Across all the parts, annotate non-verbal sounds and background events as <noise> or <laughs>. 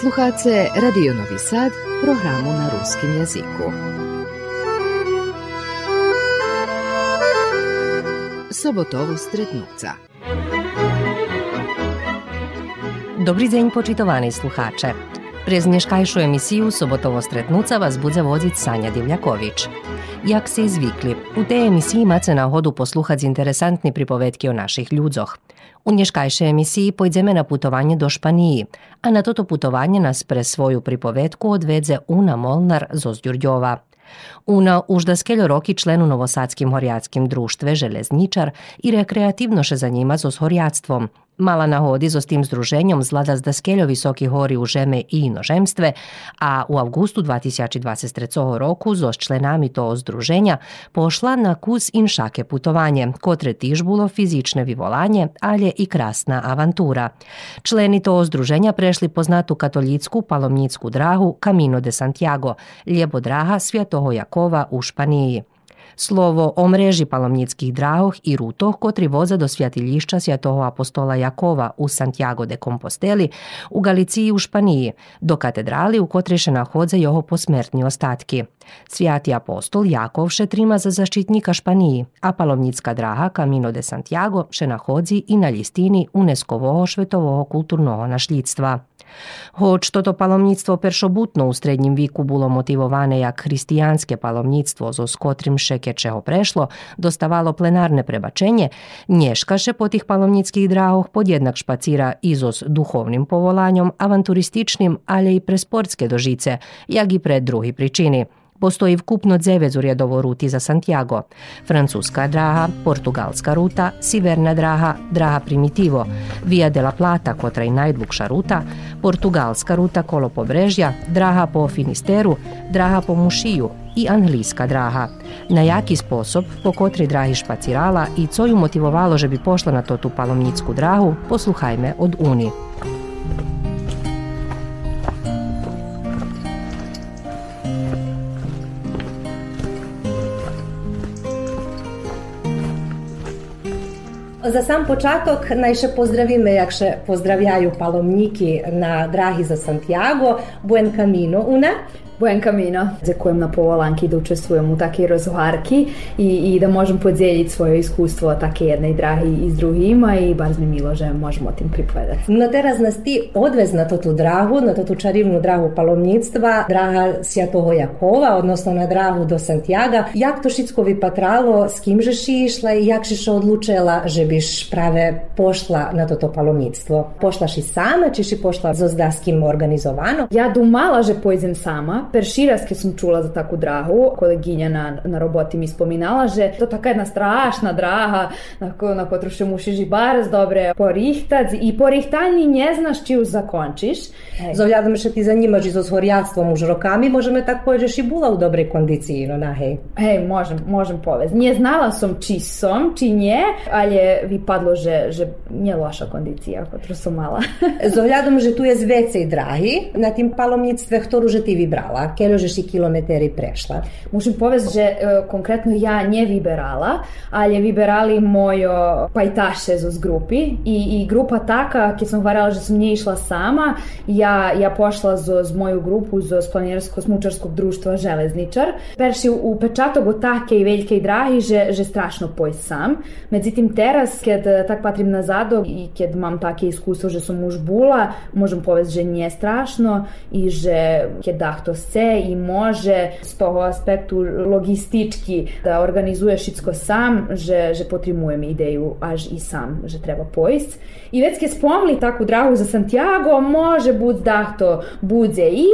Slušate Radio Novi Sad, programu na ruskim jeziku. Sobotovo stretnuca. Добрий день, почитовані слухаче. През днешкайшу емісію Соботово стретнуца вас буде водить Саня Дивлjaković. Jak se izvikli, u tej emisiji imate nahodu posluhati interesantni pripovetki o naših ľudzoch. U nješkajšej emisiji pojdeme na putovanje do Španiji, a na toto putovanje nas pre svoju pripovetku odvedze Una Molnar Zozdjurdjova. Una užda skeljo roki člen u Novosadskim horjatskim društve Železničar i rekreativnoše zanima s horjatstvom, Mala nahodi so s tim združenjom zlada z daskeljo visoki hori u žeme i inožemstve, a u avgustu 2023 roku zo členami to združenja pošla na kus in šake putovanje, kotre tiž bilo fizične vivolanje, alje i krasna avantura. Členi to združenja prešli poznatu katolicku palomnicku drahu Camino de Santiago, ljebo draha Svjatoho Jakova u Španiji. Slovo o mreži palomnickih drahoh i rutoh kotri voza do svjatiljišća svjatoho apostola Jakova u Santiago de Composteli, u Galiciji u Španiji, do katedrali u kotri še nahodze jeho posmertni ostatki. Svjati apostol Jakov še trima za zaštitnika Španiji, a palomnicka draha Camino de Santiago še nahodzi i na listini UNESCO-voho švetovoho kulturnoho našljidstva. Hoć toto palomnictvo peršobutno u srednjim viku bilo motivovane jak hristijanske palomnictvo zo skotrim šekečeho prešlo, dostavalo plenarne prebačenje, nješkaše po tih palomnickih drahoh podjednak špacira izos duhovnim povolanjom, avanturističnim, ali i presportske dožice, jak i pred drugi pričini – Postoji vkupno 9 urjedovo ruti za Santiago. Francuska draha, portugalska ruta, siverna draha, draha primitivo, Via de la Plata, kotra i najdlukša ruta, portugalska ruta kolo pobrežja, draha po Finisteru, draha po Mušiju i anglijska draha. Na jaki sposob, po kotri drahi špacirala i co ju motivovalo že bi pošla na to tu palomnicku drahu, posluhajme od Uni. Za sam počatok naj še pozdravime, jak še pozdravljajo palomniki na drahi za Santiago, Buen Camino, une. Buen Camino, za kojem na povolanki da učestvujem u takej rozhovarki i, i da možem podijeliti svoje iskustvo take jednej drahi i s drugima i bar mi milo, že možemo o tim pripovedati. No teraz nas ti odvez na to tu drahu, na to tu čarivnu drahu palomnictva, draha Sjatoho Jakova, odnosno na drahu do Santiaga. Jak to šitsko patralo, s kim žeš išla i jak žeš odlučila, že biš prave pošla na toto palomnictvo? Pošlaš i sama, či si pošla zo zdaskim organizovano? Ja dumala, že pojdem sama, Perširas, keď som čula za takú drahu, kolegyňa na, na roboti mi spominala, že to taká jedna strašna draha, na, na kotru še mušiš i baraz dobre porihtať i porihtanje ne znaš či ju zakončiš. Hej. Zohľadom, že ty zanimaš i so zhoriactvom už rokami, môžeme tak povedať, že si bola u dobrej kondiciji, no na hej. Hej, môžem, môžem povedať. Nie znala som, či som, či nie, ale vypadlo, že, že nie loša kondicija, kotru som mala. Zohľadom, že tu je z vecej drahy na tým palomnictve, ktorú že ty vybrala vyberala, keľo si kilometeri prešla? Môžem povedať, že e, konkrétno ja nevyberala, ale vyberali mojo pajtaše z grupy i, i grupa taka, keď som varala, že som nie išla sama, ja, ja pošla zo, z moju grupu zo planinarsko-smučarskog društva Železničar. Perši u pečatok od take i veljke i drahi, že, že strašno poj sam. Međutim, teraz, kad tak patrim nazado i kad mam take iskustvo, že som už bula, možem povedať, že nije strašno i že kad chce i može z toho aspektu logistički da organizuje všetko sam, že, že potrimujem ideju až i sam, že treba pojsť. I već keď spomli takú drahu za Santiago, može bud da to bude i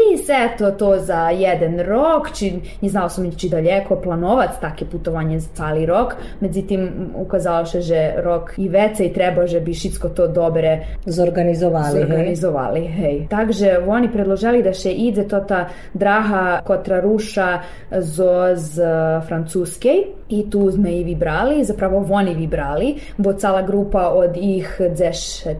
to to za jeden rok, či nie znao sam či daljeko planovac takie putovanje za cali rok, međutim ukazalo se, že rok i vecej treba, že bi všetko to dobre zorganizovali. Zorganizovali, hej. hej. Takže oni predložili da še ide to ta draha kotra ruša zo z francuskej i tu sme i vibrali, zapravo oni vibrali, bo cala grupa od ih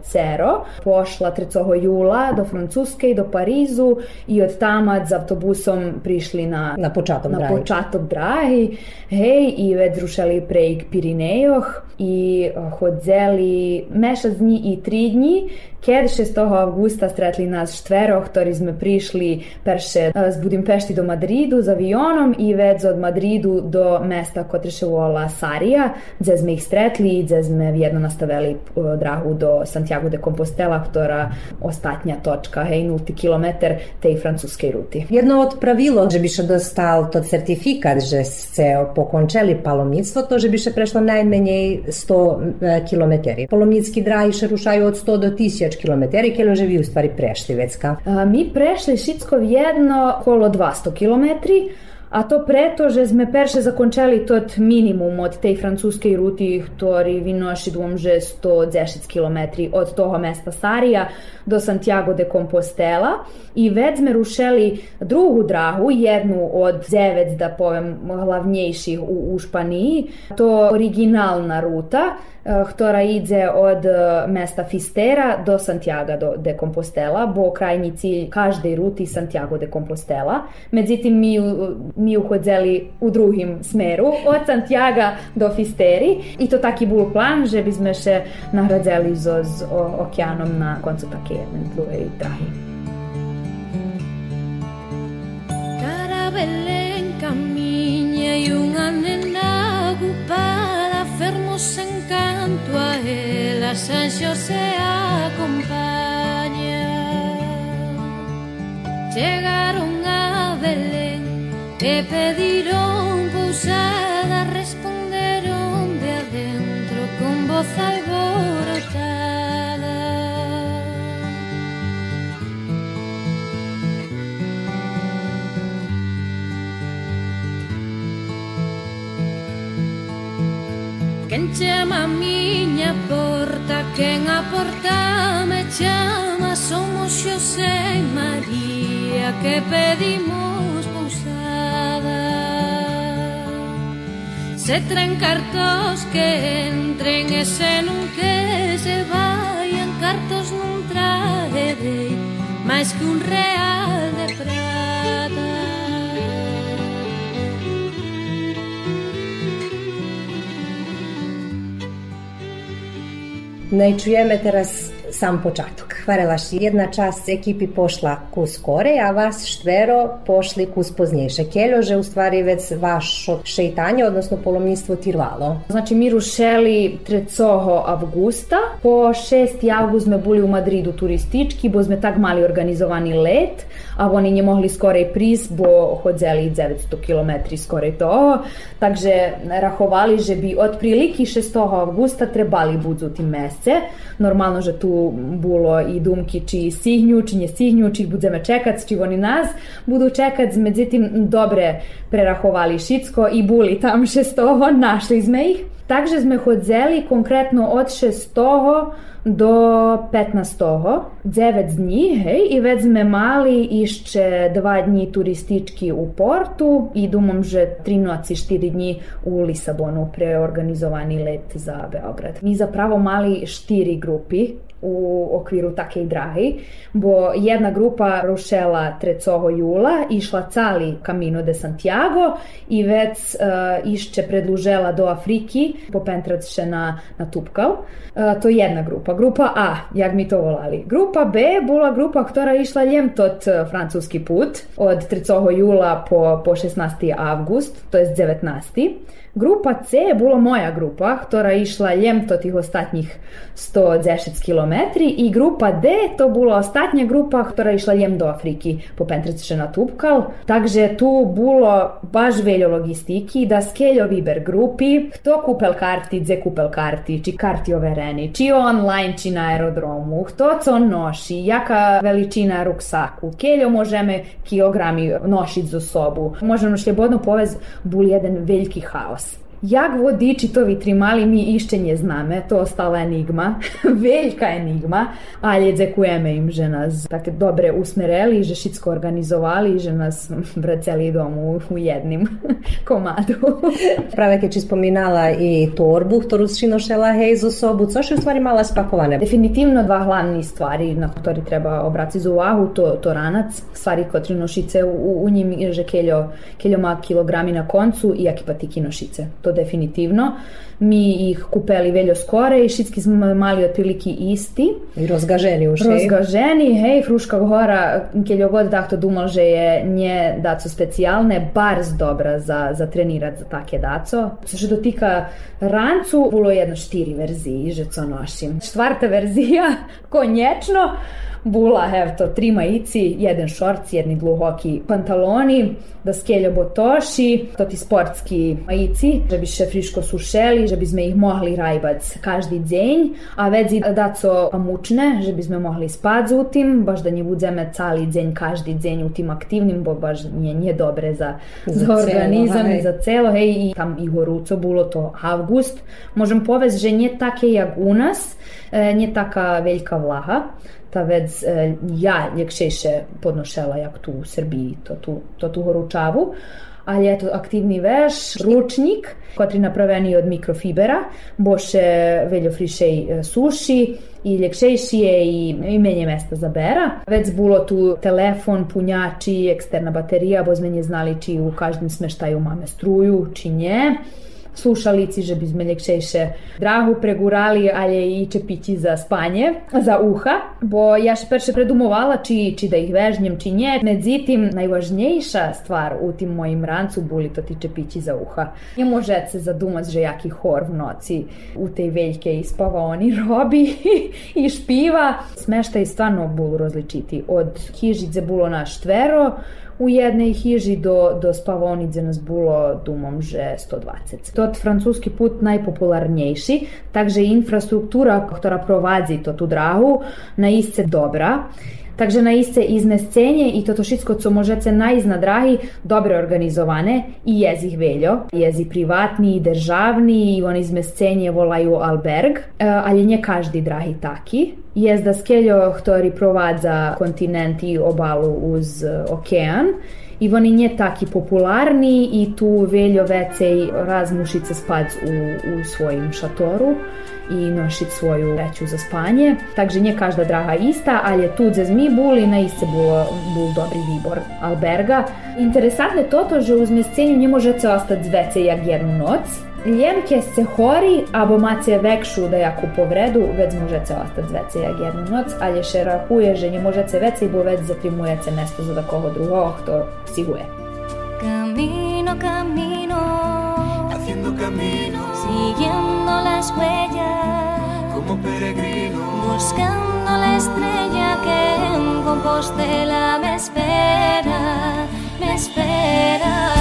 cero pošla 3. jula do Francuske i do Parizu i od tama z autobusom prišli na, na počatok na drahi. počatok drahi, hej, i vedrušali prejk Pirinejoh i hodzeli mesec dní i tri dní, keď 6. augusta stretli nas štvero, ktorí sme prišli perše z Budimpešti do Madridu s avionom i vec od Madridu do mesta se vola Sarija, gde sme ih stretli i gde sme vjedno nastavili drahu do Santiago de Compostela, ktorá ostatnja točka, hej, nulti kilometar tej francuskej ruti. Jedno od pravilo, že bi še dostal to certifikat, že ste pokončili palomnictvo, to, že bi še prešlo najmenej 100 km. Palomnicki drahi še rušaju od 100 do 1000 km, kjer že vi u stvari prešli vecka? A, mi prešli Šitsko jedno okolo 200 km, a to preto, že sme perše zakončali tot minimum od tej francuskej ruti, ktorý vynoši dvom, že 110 km od toho mesta Sarija do Santiago de Compostela i već sme rušeli drugu drahu, jednu od devet, da povem, hlavnejših u, u Španiji. To originalna ruta, ktorá ide od mesta Fistera do Santiago de Compostela, bo krajnji cilj každej ruti Santiago de Compostela. Međutim, mi, mi uhodzeli u drugim smeru, od Santiago do Fisteri i to taki bol plan, že by sme še nahradzeli z, okeanom na koncu také jedne druge drahy. nos encanto a ela a San José acompaña. Llegaron a Belén, e pediron pousada, responderon de adentro con voz alta. chama a miña porta Quen a porta me chama Somos Xosé e María Que pedimos pousada. Se tren cartos que entren E se non que se vayan Cartos non traerei máis que un real Ne čujeme teraz sam počatok. Hvarelaš, jedna čast ekipi pošla ku skore, a vas štvero pošli ku spoznejše. Keljo, že u stvari već vašo šeitanje, odnosno polomnictvo tirvalo. Znači, mi rušeli 3. avgusta. Po 6. avgust sme boli u Madridu turistički, bo sme tak mali organizovani let, a oni nie mohli skorej prísť, bo chodzeli 900 km skorej toho. Takže rahovali, že bi otprilike 6. avgusta trebali budu tim mesece. Normalno, že tu bilo i dumki či stihnju, či nje stihnju, či budeme čekat, či oni nas budu čekat, međutim dobre prerahovali Šitsko i buli tam <laughs> 6. našli sme ih. Takže sme chodzeli konkretno od 6. do 15. 9 dní, hej, i već sme mali išće dva dni turistički u Portu i dumam, že 3 noci 4 dni u Lisabonu preorganizovani let za Beograd. Mi zapravo mali štiri grupi u okviru take drahi, bo jedna grupa rušela 3. jula, išla cali Camino de Santiago i već uh, išće predlužela do Afriki, popentraće na, na Tupkal. Uh, to je jedna grupa. Grupa A, jak mi to volali. Grupa B bila grupa, ktorá išla ljem tot francuski put od 3. jula po, po 16. avgust, to je 19. Grupa C je bila moja grupa, ktorá išla ljem to tih ostatnjih 110 km i grupa D to bila ostatnja grupa, ktorá išla ljem do Afriki po Pentraciše na Tupkal. Takže tu bilo baš veljo logistiki da skeljo viber grupi, kto kupel karti, dze kupel karti, či karti overeni, či online, či na aerodromu, kto co noši, jaka veličina ruksaku, keljo možeme kilogrami nošiti za sobu. Možemo slobodno povez bul jedan veljki haos. Jak vodiči to vitrimali mi išće nje zname, to ostala enigma, <laughs> veljka enigma, ali dzekujeme im, že nas tako dobre usmereli, že šitsko organizovali, že nas <laughs> vraceli domu u jednim <laughs> komadu. Prave keď či spomínala i torbu, ktorú si nošela hej zo sobu, co je u stvari mala spakovane? Definitivno dva hlavni stvari na ktorý treba obrati za uvahu, to, to ranac, stvari kotri nošice u, u njim, že keljo, keljo ma kilogrami na koncu i akipatiki nošice. To definitivno. Mi ih kupeli veljo skore i šitski smo mali otprilike isti. I rozgaženi už. Rozgaženi, hej, Fruška gora, keljo god takto dumal, že je nje daco specijalne, barz dobra za, za trenirat za take daco. Co se dotika rancu, bilo jedno štiri verziji, že co nošim. Štvarta verzija, <laughs> konječno, bula, evo to, tri majici, jeden šorc, jedni dluhoki pantaloni, da skeljo botoši, to ti sportski majici, že bi še friško sušeli, že bi sme ih mogli rajbac každý deň, a veci daco pamučne, že bi sme mohli spať u tim, baš da nje budzeme cali deň, každý deň u tim aktivnim, bo baš nije, nije dobre za, za, za organizam, celo, za celo, hej, i tam i horuco bilo to avgust. Možem povest, že nije take jak u nas, e, nije taka veljka vlaha, ta vec e, ja ljekšejše podnošela jak tu u Srbiji, to tu, to tu horučavu, ali eto aktivni veš, ručnik, kotri napraveni od mikrofibera, boše veljo frišej e, suši i ljekšejši je i imenje mesta za bera. Već bilo tu telefon, punjači, eksterna baterija, bo zmenje znali či u každym smeštaju mame struju, či nje slušalici, že bi sme ljekšejše drahu pregurali, ali i čepići za spanje, za uha, bo ja še perše predumovala či, či da ih vežnjem, či nje. Međutim, najvažnejša stvar u tim mojim rancu boli to ti čepići za uha. Nie možete se zadumat, že jaki hor v noci u tej veljke ispava oni robi <laughs> i špiva. Smeštaj stvarno bulu različiti. Od hižice bulo na štvero, u jednej hiži do, do spavonice nas bilo dumom že 120. Tot francuski put najpopularniejszy, także infrastruktura, która prowadzi to tu drahu, na isce dobra. Także na isce iznescenje i toto všetko, co možete najít na drahi, dobre organizovane i jezi veljo. Jezi privatni i državni i oni izmescenje volaju alberg, ali nje každi drahi taki. Jezda skeljo, ktorý provádza kontinent i obalu uz okean, i oni nje taki popularni i tu veljo vecej razmušice spac u, u svojim šatoru i nošit svoju veću za spanje. Takže nje každa draha ista, ali je tu za zmi bul i na iste bul, bul dobri vibor alberga. Interesantne toto, že uz mjescenju nje možete ostati zvece jak jednu noc, Ljemke hori, або маце векшу деяку повреду, вець може це остатветься як єдну ноць, але ще рахує, що не може це веці, бо вець затримує це место за такого другого, хто сігує. Camino, camino, haciendo camino, siguiendo las huellas, como peregrino, buscando la estrella que en Compostela me espera, me espera.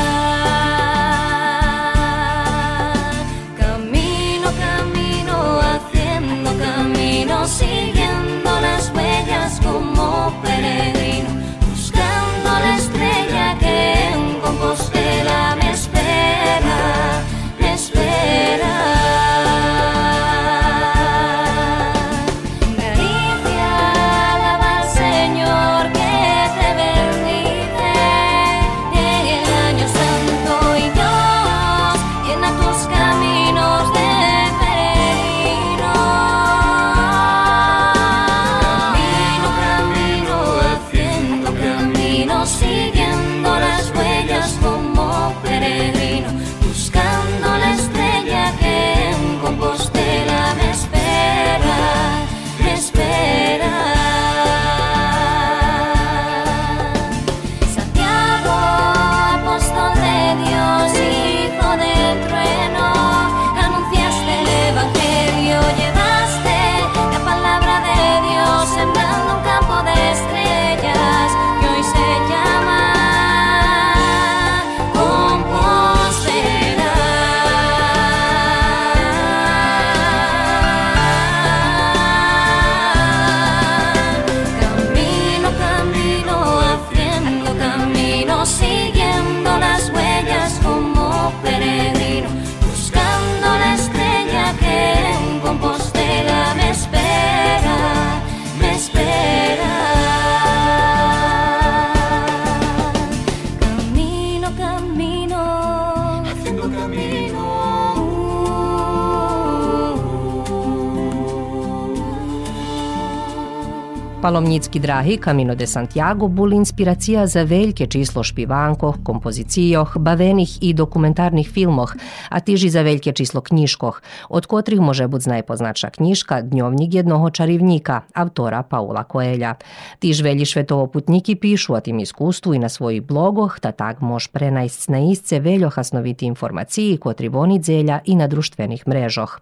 Паломницки драги Камино де Сантјаго були инспирација за велике число шпиванкох, композицијох, бавених и документарних филмох, а тижи за велике число книжкох, од котрих може буд најпозначна книжка Дњовник едного чаривника, автора Паула Коелја. Тиж вели шветовопутники пишуваат им искуству и на своји блогох, та так мож пренајсц на истце велјо хасновити информации котри вони дзелја и на друштвених мрежох.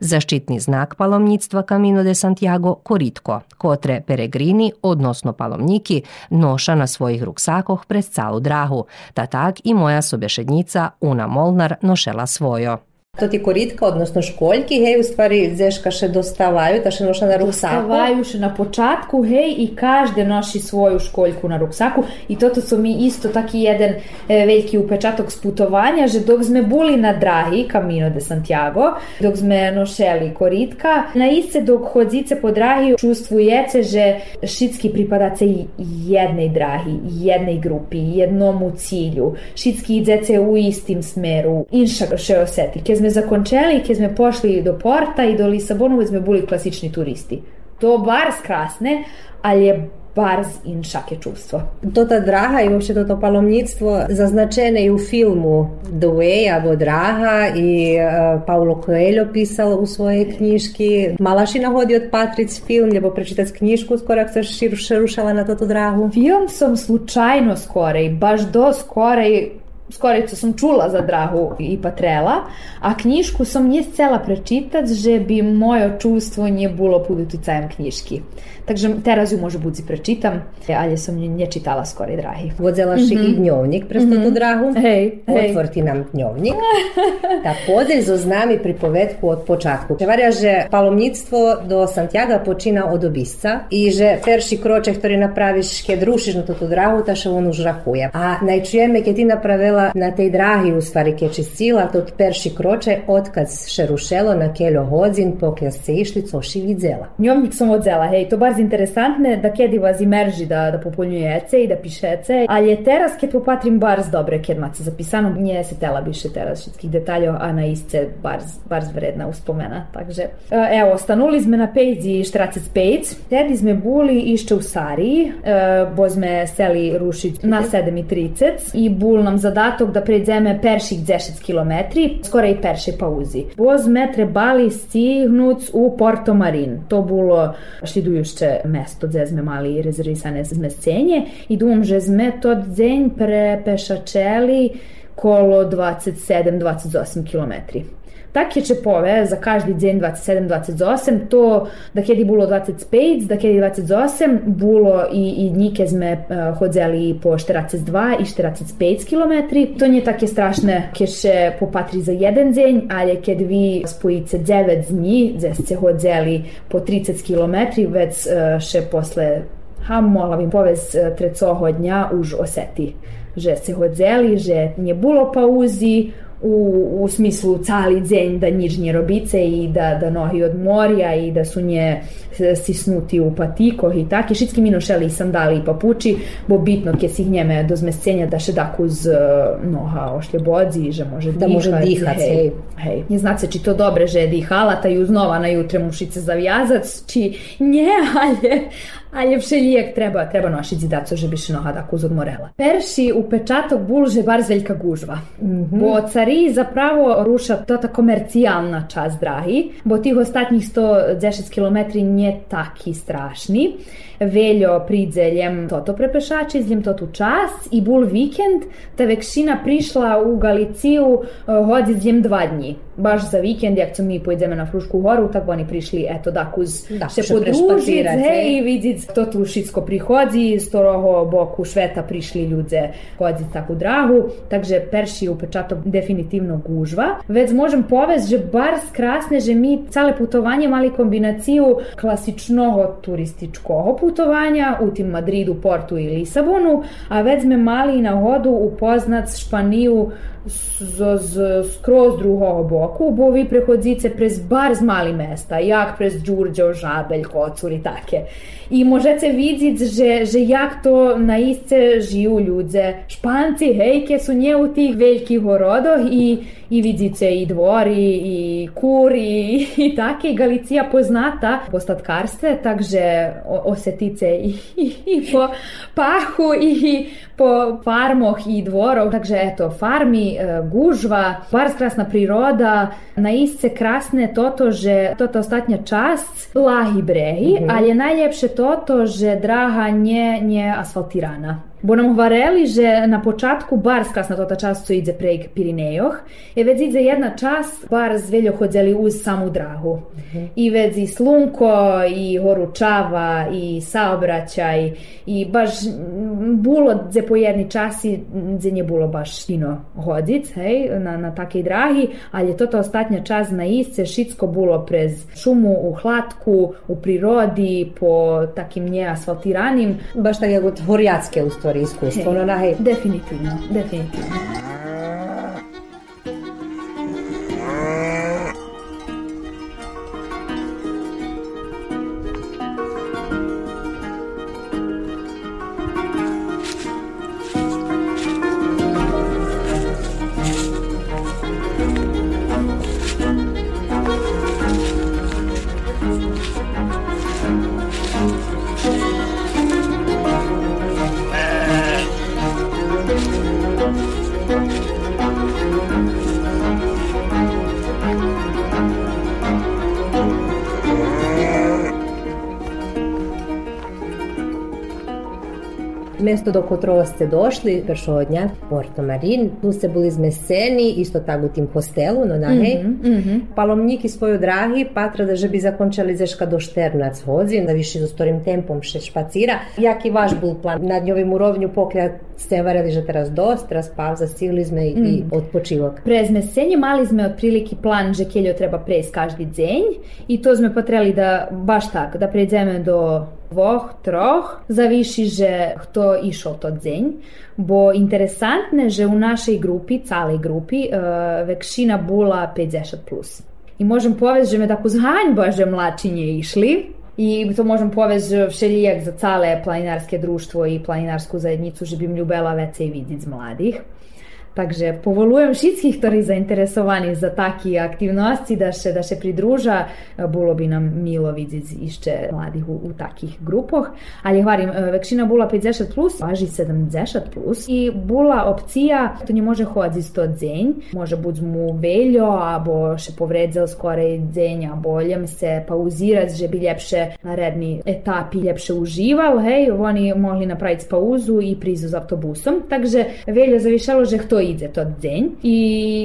Заштитни знак паломництва Камино де Сантјаго коритко, котре перегрини, односно паломники, ноша на својих руксакох през цалу драгу, та так и моја собешедница Уна Молнар ношела својо. To ti koritka, odnosno školjki, hej, u stvari zeška še dostavaju, ta še noša na ruksaku. Dostavaju še na počatku, hej, i každe noši svoju školjku na ruksaku i toto su mi isto taki jedan e, veliki upečatok sputovanja, že dok sme buli na drahi, Camino de Santiago, dok sme nošeli koritka, na isce dok chodzice po drahi čustvujece, že šitski pripadace jednej drahi, jednej grupi, jednomu cilju. Šitski idzece u istim smeru, inša še oseti. Sme zakončeli, keď sme pošli do Porta i do Lisabonu, sme boli klasični turisti. To bar skrasne, ali je barz in šake čuvstvo. Tota draha i uopšte toto palomnictvo zaznačene i u filmu The Way, abo Draha i uh, Paulo Coelho pisal u svojej knjiški. Malašina hodi od Patric film, ljebo prečitac knjišku skoro ako se rušala na toto drahu. Film sam slučajno skorej, baš do skorej skorico sam čula za Drahu i Patrela, a knjišku sam nie chcela prečitać, že bi moje čustvo nie bilo pod uticajem knjiški. Takže teraz ju može budzi prečitam, ali sam nje čitala skori drahi. Vodzela mm -hmm. i dnjovnik presto mm -hmm. drahu. Hej, hej. Otvorti nam dnjovnik. Da <laughs> podelj zo znami pripovedku od počatku. Čevarja, že palomnictvo do Santiaga počina od obisca i že perši kroče, ktorý napraviš, keď rušiš na tu drahu, ta še on už rahuje. A najčujeme, keď ti napravila na tej drahi, u stvari, keď čistila, to perši kroče, odkad še rušelo na keljo hodzin, pokja se išli, co ši vidzela. Dnjovnik sam odzela, hej, to bar baš interesantne da kedi vas imerži da, da popolnjuje ece i da piše ece, ali je teraz kad popatrim barz dobre kad mace zapisano, nije se tela biše teraz všetkih detalja, a na isce barz, barz vredna uspomena. Takže, evo, stanuli sme na pejzi Štracec pejc, tedi sme buli išće u Sariji, bo sme seli rušiť na 7.30 i bul nam zadatok da pređeme perših 10 kilometri, skoro i perše pauzi. Bo sme trebali stihnuc u Porto Marin. To šlidujušće naše mesto, sme mali rezervisane zmescenje i думам, že sme тот день препешачели коло 27-28 километри. Таке чепове за кажди ден 27-28, то да кеди було 25, да кеди 28, було i, i dnike sme uh, hodzeli po 42 i 45 km. To nie takie straszne, keď še popatri za jeden deň, ale keď vi spojice 9 dní, gde ste hodzeli po 30 km, već uh, še posle ha, mohla bih povez trecoho dňa už oseti že se hodzeli, že nie bilo pauzi, u, u smislu cali dzenj da nižnje robice i da, da nohi od morja i da su nje sisnuti u patikoh i tak. I šitski mi nošeli sandali i papuči, bo bitno ke si njeme do zmescenja da še dak uz uh, noha ošlje bodzi, že može da može dihat, hej. hej. hej. Nie znace či to dobre, že dihala, ta ju znova na jutre mušice zavjazac, či nje, <laughs> ale, ali všelijek treba, treba nošiť zidaco, že bi še noha dak uz odmorela. Perši u pečatok bulže bar zveljka gužva. Mm -hmm. Bo cari zapravo ruša to ta komercijalna čas drahi, bo tih ostatnjih 110 km nie taki strašni. Veljo pridze ljem toto prepešači, zljem totu čas i bul vikend, ta vekšina prišla u Galiciju hodzi zljem dva dni. Baš za vikend, jak mi pojdeme na Frušku horu, tako oni prišli, eto, dak uz da, še podružic, hej, i vidic, to tu šitsko prihodzi, z toroho boku šveta prišli ljudze hodzi taku drahu, takže perši upečato definitivno gužva. Već možem povest, že bar skrasne, že mi cale putovanje mali kombinaciju klasičnog turističkog putovanja u tim Madridu, Portu i Lisabonu, a već sme mali na hodu upoznat Španiju z, z skroz druhého boku, bo vy prechodzíte přes bar z malý mesta, jak přes Đurđev, Žabelj, Kocur i také. I možete vidjeti, že, že jak to na isce žiju ljudze. Španci, hejke su nje u tih velikih horodoh i, i vidite i dvori, i kuri, i také. Galicija poznata po statkarstve, takže osetice i, i, i po pahu i po farmoh i dvoroh. Takže eto, farmi, e, gužva, bar krasna priroda, na isce krasne toto, že toto ostatnja čast, lahi brehi, mm -hmm. ali je najljepše toto, že draha nje, nje asfaltirana. Bo nam govorili, že na počatku bar skrasna tota čast, co ide prek Pirinejoh, je već ide jedna čast, bar zveljo hodzeli uz samu drahu. Mm -hmm. I već i slunko, i horučava, i saobraćaj, i baš bulo dze po jedni časi, dze nje bulo baš fino hodic, hej, na, na takej drahi, ali je toto ostatnja čas na isce, šitsko bulo prez šumu, u hlatku, u prirodi, po takim nje asfaltiranim. Baš tako horjatske u stvari iskustvo. Ono, na, hej. Definitivno, definitivno. Mesto do kotrova ste došli, dня, Porto Marin, tu ste bili zmeseni, isto tak u tim hostelu, no nahej. Mm -hmm, mm -hmm. Palomniki svoju drahi, patra da že bi zakončali zeška do Šternac hodzi, da više zo storim tempom še špacira. Jaki vaš bol plan? Nad njovim urovnju poklja ste varali že teraz dost, teraz pauza, stigli sme i, mm. i odpočivok. Pre zmesenje mali sme otprilike plan, že keljo treba prejsť každý deň i to sme potrebali da, baš tak, da prejdeme do dvoch, troch, zaviši, že kto išao to deň. Bo interesantne, že u našej grupi, calej grupi, uh, vekšina bula 50+. Plus. I možem povesti, že me tako zhanjba, že mlačinje išli, I to možem povesti všelijak za cale planinarske društvo i planinarsku zajednicu, že bi mi ljubela vecej vidjeti z mladih. Takže povolujem všetkých, ktorí zainteresovaní za také aktivnosti, da še, da še pridruža. Bolo by nám milo vidieť ešte mladých u, u takých grupoch. Ali hvarim, vekšina bola 50 plus, važi 70 plus i bola opcija, to ne može hoditi 100 dzenj, može buď mu veljo, abo še povredzel skorej dzenj, abo ljem se pauzirati, že bi ljepše na redni etapi ljepše užival, hej, oni mogli napraviti pauzu i prizu s autobusom. Takže veljo zavišalo, že kto ide to deň i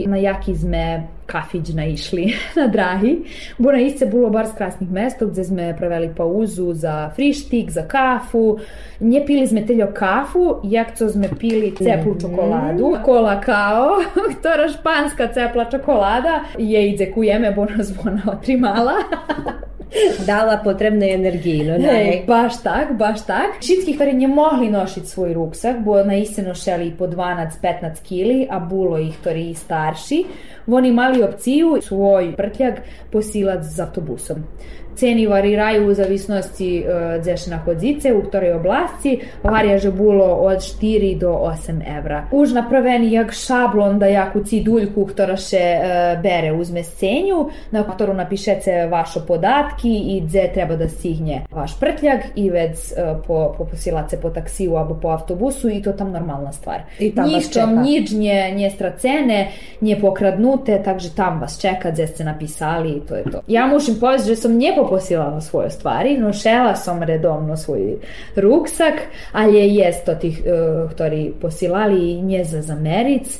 na jaký sme kafić naišli <laughs> na drahi. Bo na isce bilo bar z krasnih mesta gde sme praveli pauzu za frištik, za kafu. Nje pili sme teljo kafu, jak co sme pili ceplu čokoladu. Kola kao, <laughs> ktora španska cepla čokolada. Je idzekujeme, bo nas ona otrimala. <laughs> dala potrebne energiji. No, Hej, baš tak, baš tak. Všetkých, ktorí nemohli nošiť svoj ruksak, bo na iste nošeli po 12-15 kili, a bulo ih, ktorí starši, oni mali opciju svoj prtljak posilati z autobusom. Ceni variraju u zavisnosti uh, gdje se nahodzice, u ktorej oblasti, varjaže bulo od 4 do 8 evra. Už napraveni jak šablon da jaku ciduljku, ktora še uh, bere uzme scenju, na ktoru napišete vaše podatki i gdje treba da stigne vaš prtljak i već uh, po, po posilace po taksiju abo po autobusu i to tam normalna stvar. I tam čeka. nič nje, nje stracene, nje pokradnute, takže tam vas čeka gdje ste napisali i to je to. Ja mušim povesti, že sam nje poposilala svoje stvari, nošela sam redovno svoj ruksak, ali je jest to tih, uh, ktorí posilali i nje za zameric,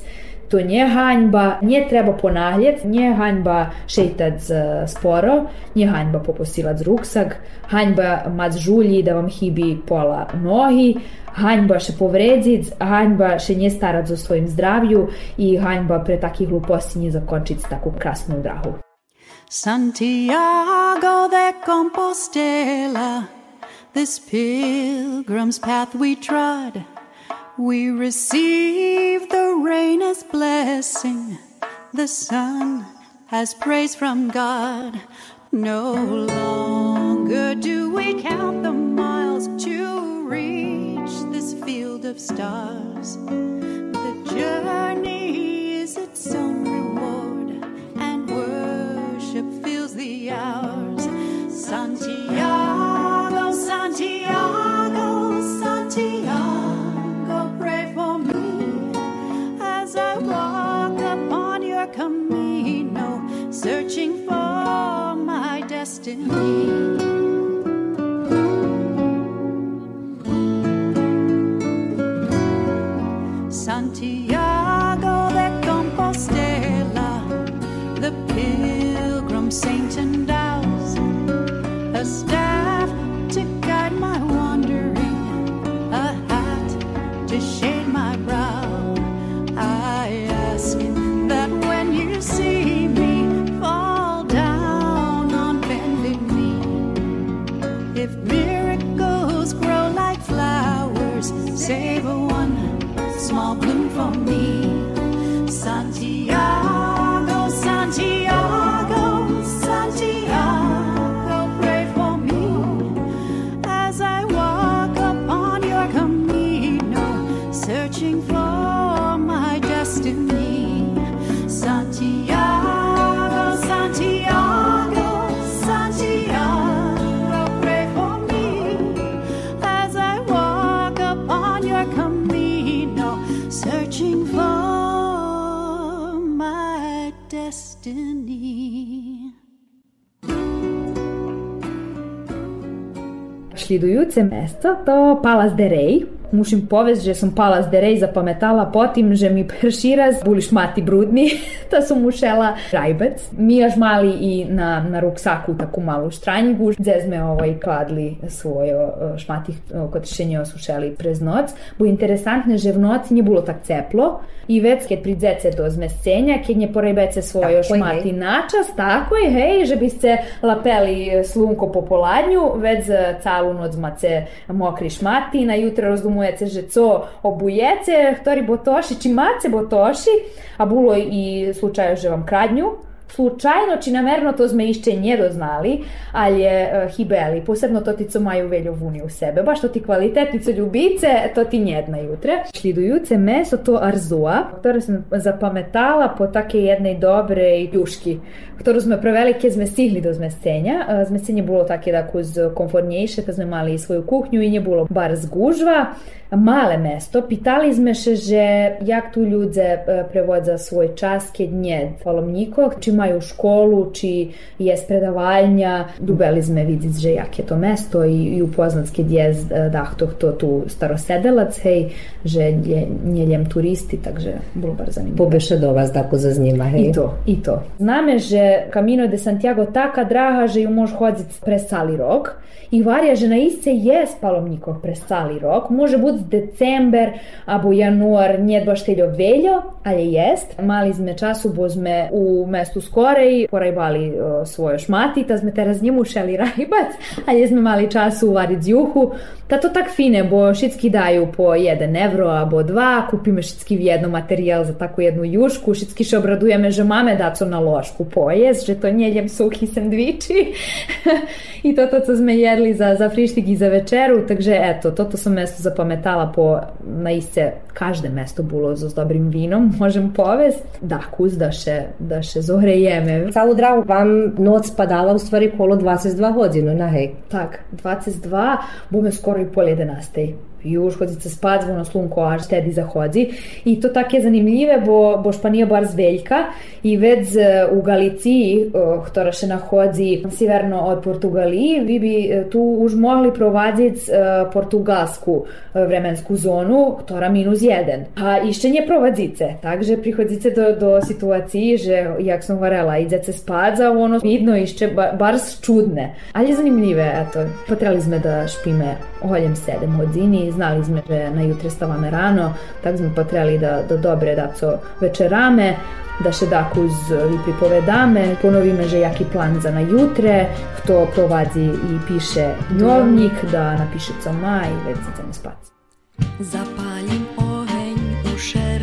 to nje hańba, nje treba ponavljati, nje hańba šeitat z- sporo, nje hańba poposilat z ruksak, hańba mać žulji da vam hibi pola nohi, hańba še povredit, hańba še nje starat za svojim zdravju i hańba pre takih gluposti nje zakončit takvu krasnu drahu. Santiago de Compostela, this pilgrim's path we trod, We receive the rain as blessing, the sun as praise from God. No longer do we count the miles to reach this field of stars. The journey is its own reward, hours. Santiago, Santiago, Santiago, pray for me as I walk upon your camino, searching for my destiny. Slідуюче место то Палас де Рей. Мушим повест, že som Palace de Rey zapamätala po tým, že mi prší raz boli šmati brudni, <laughs> to som ušela rajbec. Mi još mali i na, na ruksaku taku malu štranjigu, sme ovaj kladli svojo eh, šmati eh, kod šenje osušeli prez noc. Bo interesantne, že v noci nije bilo tak ceplo i pridzece do zmescenja, kad nje porebece svojo Tako šmati načas, tako je, hej, že bi se lapeli slunko po poladnju, već za calu noc mace mokri šmati, na jutro rozumujece, že co obujece, ktori botoši, či mace botoši, a bilo i slučaje, že vam kradnju, Slučajno, či namerno to sme išće nje doznali, ali je uh, hibeli, posebno to ti co maju veljo vuni u sebe, baš to ti kvalitetnice ljubice, to ti njedna jutre. Šlidujuce meso to arzoa, ktoré sam zapametala po take jednej dobre juški, ktorú sme prevelike sme stihli do zmescenja. Uh, Zmescenje bilo také kuz komfornejše, kad sme mali svoju kuhnju i nje bilo bar zgužva. Male mesto, pitali sme še, že jak tu ľudze e, prevodza svoj čas, keď nie palomníkoch, či majú školu, či je predavaljnja. Dubeli sme vidieť, že jak je to mesto i, i upoznat, keď je e, dahto to tu starosedelac, hej, že je, njedjem turisti, takže bilo bar zanimljivo. Pobeše do vas tako zaznima, hej? I to, i to. Zname, že Camino de Santiago taka draha, že ju može hoditi pre Sali Rok i varja, že na isce je spalomnikov pre Sali Rok. Može biti december, abo januar, nije baš teljo veljo, ali jest. Mali sme času, bo sme u mestu skorej porajbali o, svojo šmati, ta sme teraz njemu šeli <laughs> rajbac, ali sme mali času varit zjuhu. Ta to tak fine, bo šitski daju po 1 evro, abo 2, kupime šitski jedno materijal za takvu jednu jušku, šitski še obradujeme, že mame daco na lošku pojes, že to njeljem suhi sandviči. <laughs> I to to, co sme jedli za, za frištik i za večeru, takže eto, toto sam mesto zapametala po na isce každe mesto bilo s dobrim vinom, <laughs> možem povest. Da, kuz da še, da še zohrejeme. Calu drahu vam noc padala u stvari kolo 22 godinu, na hej. Tak, 22, bome skoro i pol 11. Już chodzice spać, bo na slunko aż wtedy zachodzi. I to takie zanimljiwe, bo, bo Španija bar zveljka i već e, u Galiciji, o, która się nachodzi severno od Portugaliji, vi bi e, tu už mogli provadziti e, portugalsku e, vremensku zonu, która minus jeden. A jeszcze nie prowadzice, takže prichodzice do, do situaciji, że jak sam varela, idete spać, a ono vidno ba, bar čudne. Ali zanimljive, eto. Potrali sme da špime oljem 7 hodini, znali sme, že na jutre stavame rano, tak sme potrebali da, da dobre daco večerame, da še dakuz vi pripovedame, ponovime, že jaki plan za na jutre, kto provadzi i piše dnevnik, da napiše co ma i već za ne spati. Zapalim прийде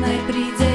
Naj príde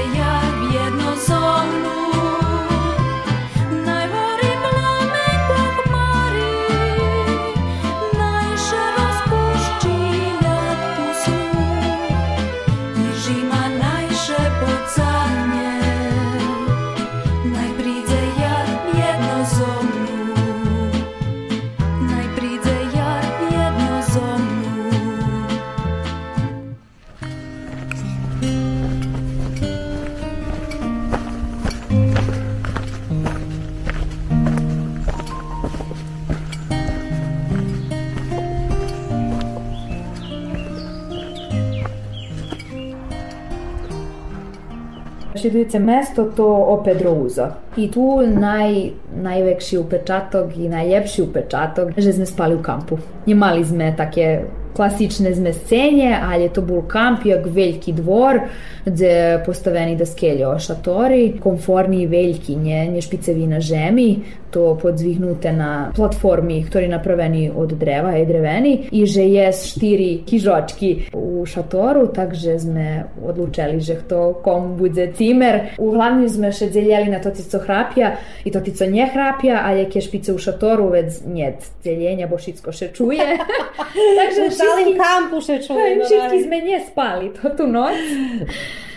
Šidujúce mesto to opet Rouzo. I tu naj, najväčší upečatok i najljepši upečatok, že sme spali u kampu. Nemali sme také klasične sme scene, ali je to bol kamp jak veljki dvor, gde postaveni da skeljo šatori, komforni i veljki, nje, nje špicevi na žemi, to podzvihnute na platformi, ktorý napraveni od dreva i dreveni, i že je štiri kižočki u šatoru, takže sme odlučili, že kto komu bude cimer. Uglavnom sme še dzeljeli na to co hrapja i to co nie hrapja, a jak je špice u šatoru, već njet dzeljenja, bo šitsko še čuje. <laughs> takže U kampu še čuje. no, Všetky sme spali to tu noc.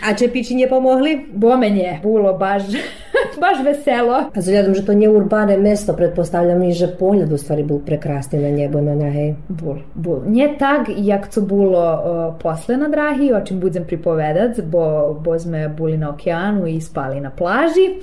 A čepići nje pomogli? Bome nje, bilo baš, <laughs> baš veselo. A zgledam, že to nije urbane mesto, pretpostavljam i že pogled u stvari bil prekrasni na njebo, na njej. Bul, bul. Nje tak, jak co bilo uh, posle na drahi, o čem budem pripovedat, bo, bo sme buli na okeanu i spali na plaži,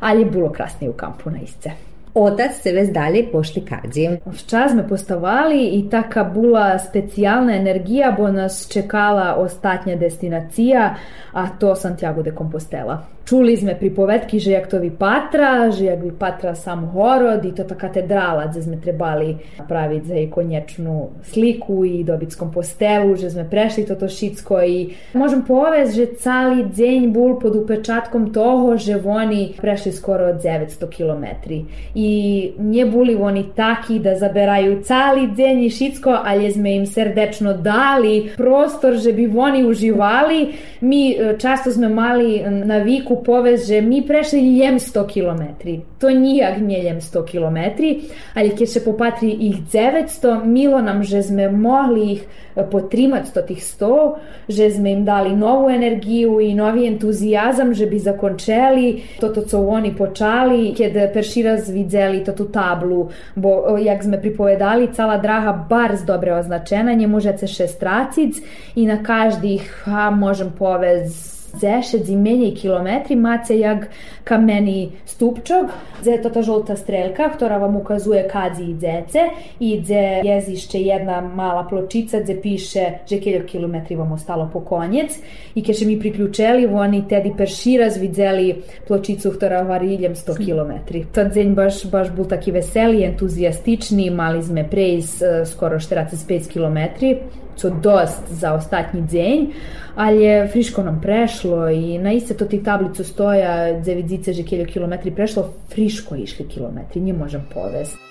ali je bilo krasnije u kampu na isce. Otac se vez dalje pošli kadzi. Včas sme postavali i taka bula specijalna energija, bo nas čekala ostatnja destinacija, a to Santiago de Compostela. Čuli sme pripovedki, že jak to vi patra, že jak vi patra sam horod i to ta katedrala gde sme trebali napraviti za konječnu sliku i dobiti z Compostelu, že sme prešli toto šitsko i možem povest, že cali dzenj bul pod upečatkom toho, že oni prešli skoro 900 km. I nje buli oni taki da zaberaju cali dzenj i šitsko, ali sme im serdečno dali prostor, že bi oni uživali. Mi e, často sme mali naviku povest, že mi prešli ljem 100 km. To nijak nije ljem 100 km, ali keď se popatri ih 900, milo nam, že sme mogli ih e, potrimati sto tih 100, že sme im dali novu energiju i novi entuzijazam, že bi zakončeli toto, co oni počali, keď perširaz vidzeli to tu tablu, bo e, jak sme pripovedali, cala draha bar z dobre označena, nje možete šest racic i na každih, ha, možem povez 10 zimenje kilometri mace jak kameni stupčog, gdje je ta žolta strelka, która vam ukazuje kadzi i dzece i gdje jezišće jedna mala pločica gdje piše že keljo kilometri vam ostalo po konjec i keše mi priključeli, oni tedi perši razvidzeli pločicu, która variljem 100 kilometri. To dzenj baš, baš bul taki veseli, entuzijastični, mali sme prejs uh, skoro 45 kilometri, co dost za ostatnji dzenj, ali je friško nam prešlo i na iste to ti tablicu stoja, gdje vidice že keljo kilometri prešlo, friško išli kilometri, nje možem povest.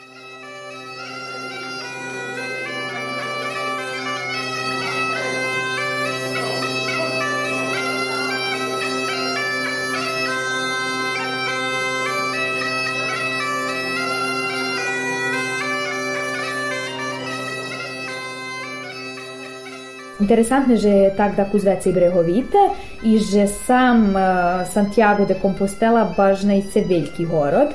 Interesantne, je tak da kuzvece i brehovite i že sam uh, Santiago de Compostela baš na se veljki horod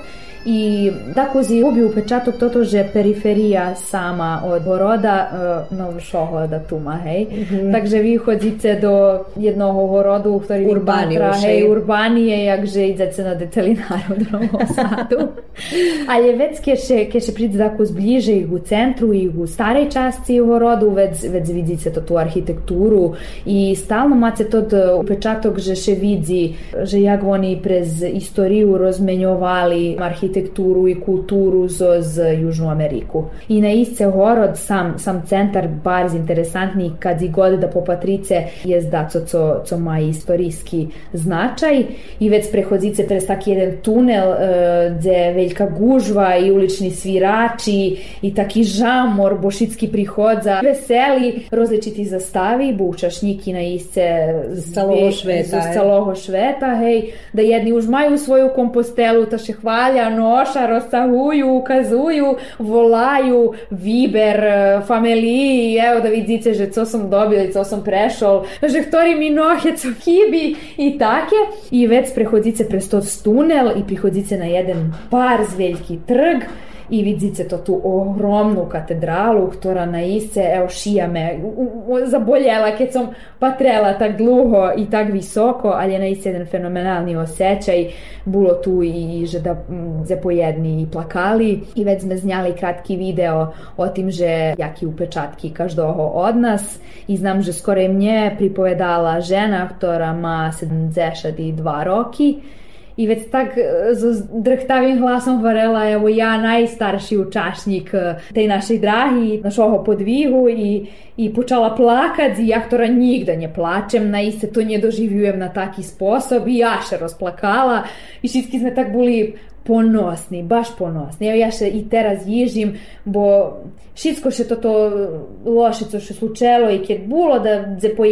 i tako si ubi upečatok toto, že periferija sama od horoda uh, no šohoda tuma, hej. Mm -hmm. Takže vi chodzíte do jednoho horodu, ktorý Urbani patra, už, hej, hej. urbanije, jakže idete na detelináru v Novom <laughs> Sadu. Ali već keše, keše pride tako zbliže i u centru i u starej časti horodu, već, već vidite to tu arhitekturu i stalno mace tod upečatok, že še vidzi, že jak oni prez istoriju rozmenjovali arhitekturu i kulturu zoz Južnu Ameriku. I na isce horod, sam, sam centar bardzo interesantni kad i god da popatrice je da co, co, co ma istorijski značaj i već prehodzice prez taki jedan tunel uh, gde veljka gužva i ulični svirači i taki žamor bošitski prihodza veseli rozličiti zastavi bučašnjiki na isce Z celogo šveta, z hej. celogo šveta hej da jedni už maju svoju kompostelu ta še hvalja noša rozsahuju ukazuju volaju viber eh, familiji evo da vidite že co sam dobili co sam prešol. Že ktori mi nohe co kibi i take. I već prehodzice prez tunel i prihodzice na jedan par zveljki trg i vidite to tu ogromnu katedralu, która na isce, evo šija me zaboljela kad sam patrela tak dluho i tak visoko, ali je na isce jedan fenomenalni osjećaj, bilo tu i že da ze pojedni i plakali. I već sme znjali kratki video o tim, že jaki upečatki každoho od nas i znam, že skoro i mnje pripovedala žena, która ma 72 roki I već tak s drhtavim glasom varela, evo ja najstarši učašnik e, tej našej drahi, našoho podvihu i, i počala plakat i ja ktora nigda ne plačem, na iste to ne doživljujem na taki sposob i ja še rozplakala i všetky sme tak boli ponosni, baš ponosni. Evo ja še i teraz jižim, bo všetko še toto loše co še slučelo i kad bilo da dze po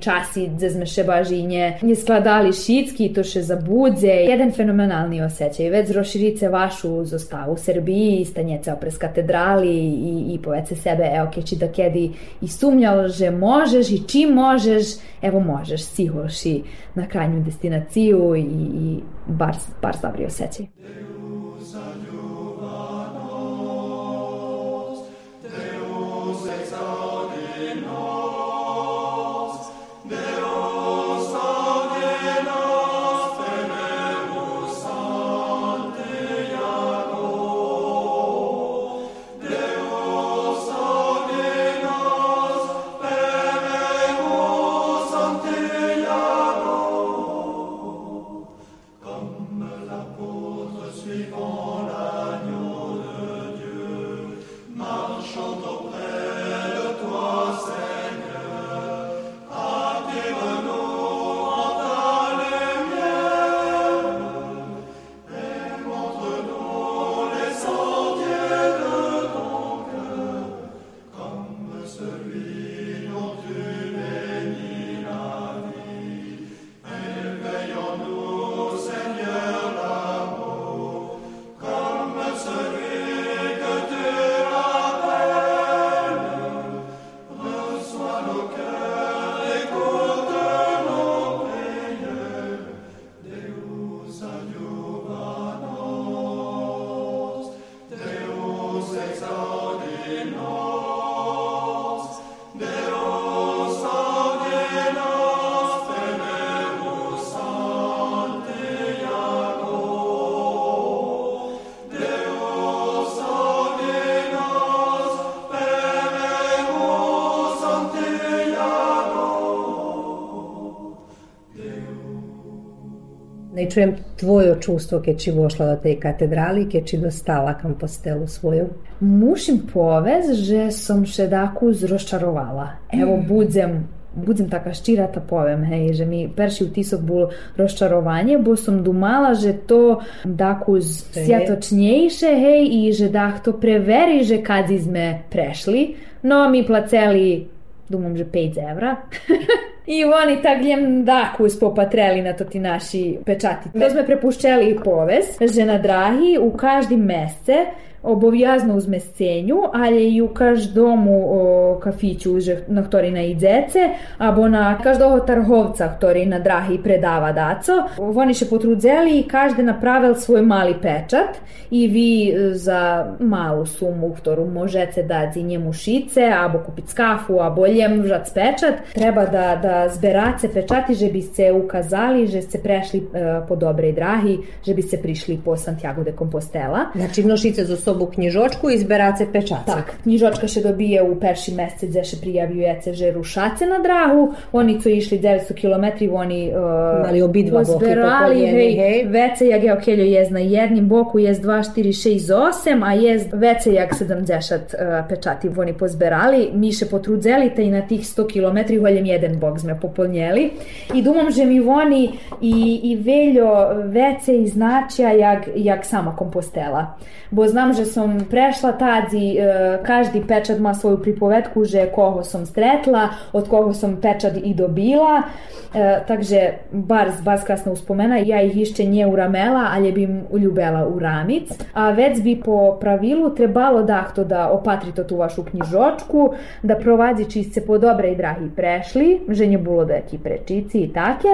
časi dze sme še baš i nje, skladali šitski to še zabudze. Jedan fenomenalni osjećaj. Već roširice vašu zostavu u Srbiji, stanjece opres katedrali i, i povece sebe, evo keći da kedi i sumnjal, že možeš i čim možeš, evo možeš, sihoši na krajnju destinaciju i, i bar, bar dobri osjećaj. Čujem tvoje čustvo, keď si vošla do tej katedrali, keď si dostala Compostelu svoju. Musim povez, že som še daku zrozčarovala. Evo, budem budem taka ščira ta povem, hej, že mi perši vtisok bol rozčarovanje, bo som dumala, že to daku sjatočnejše, hej, i že dah to preveri, že kad sme prešli, no mi placeli, dumam, že 5 evra. <laughs> I oni jem daku spopatreli na to ti naši pečati. To sme prepuščeli povez, že na drahi u každi mesece обов'язно у змесценню, але й у кожному о, кафічу, на ktorý наїдеться, або на кожного торговця, ktorý на драги предава дацо. Вони ще потруdzeli i každe napravil svoj mali pečat i vi za malu sumu, ktorú možete dati njemu šice, abo kupiti skafu, abo ljemžac pečat, treba da, da zberate pečati, že bi se ukazali, že ste prešli e, po dobrej drahi, že bi se prišli po Santiago de Compostela. Znači mnošice za sobą knjižočku i zberace pečace. Tak, knjižočka še dobije u perši mesec, gde še prijavljujete že rušace na drahu, oni su išli 900 km, oni uh, Mali obidva pozberali, pokoljeni, hej, hej. vecejak je okeljo jez na jednim boku, jez 2, 4, 6, 8, a jez vecejak 70 uh, pečati oni pozberali, mi še potrudzeli, i na tih 100 km holjem jedan bok sme popolnjeli. I dumam, že mi oni i, i veljo vece i značja jak, jak sama kompostela. Bo znam, že som prešla tadzi, e, každý pečat má svoju pripovedku, že koho som stretla, od koho som pečat i dobila, e, takže bar, bar krasna uspomena, ja ih išće nje uramela, ali bi im uljubela u ramic, a već bi po pravilu trebalo dahto da opatrite tu vašu knjižočku, da provazi čiste po dobre i drahi prešli, že nje bilo deki prečici i take,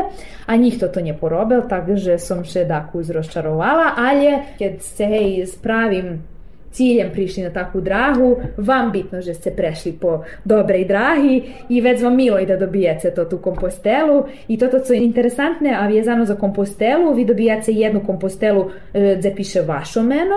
a njih to to nje porobel, takže som še daku izroščarovala, ali kad se hej spravim ciljem prišli na takvu drahu, vam bitno že ste prešli po dobrej drahi i već vam milo i da dobijete to tu kompostelu. I toto co je interesantne, a vezano za kompostelu, vi dobijate jednu kompostelu e, gde piše vašo meno,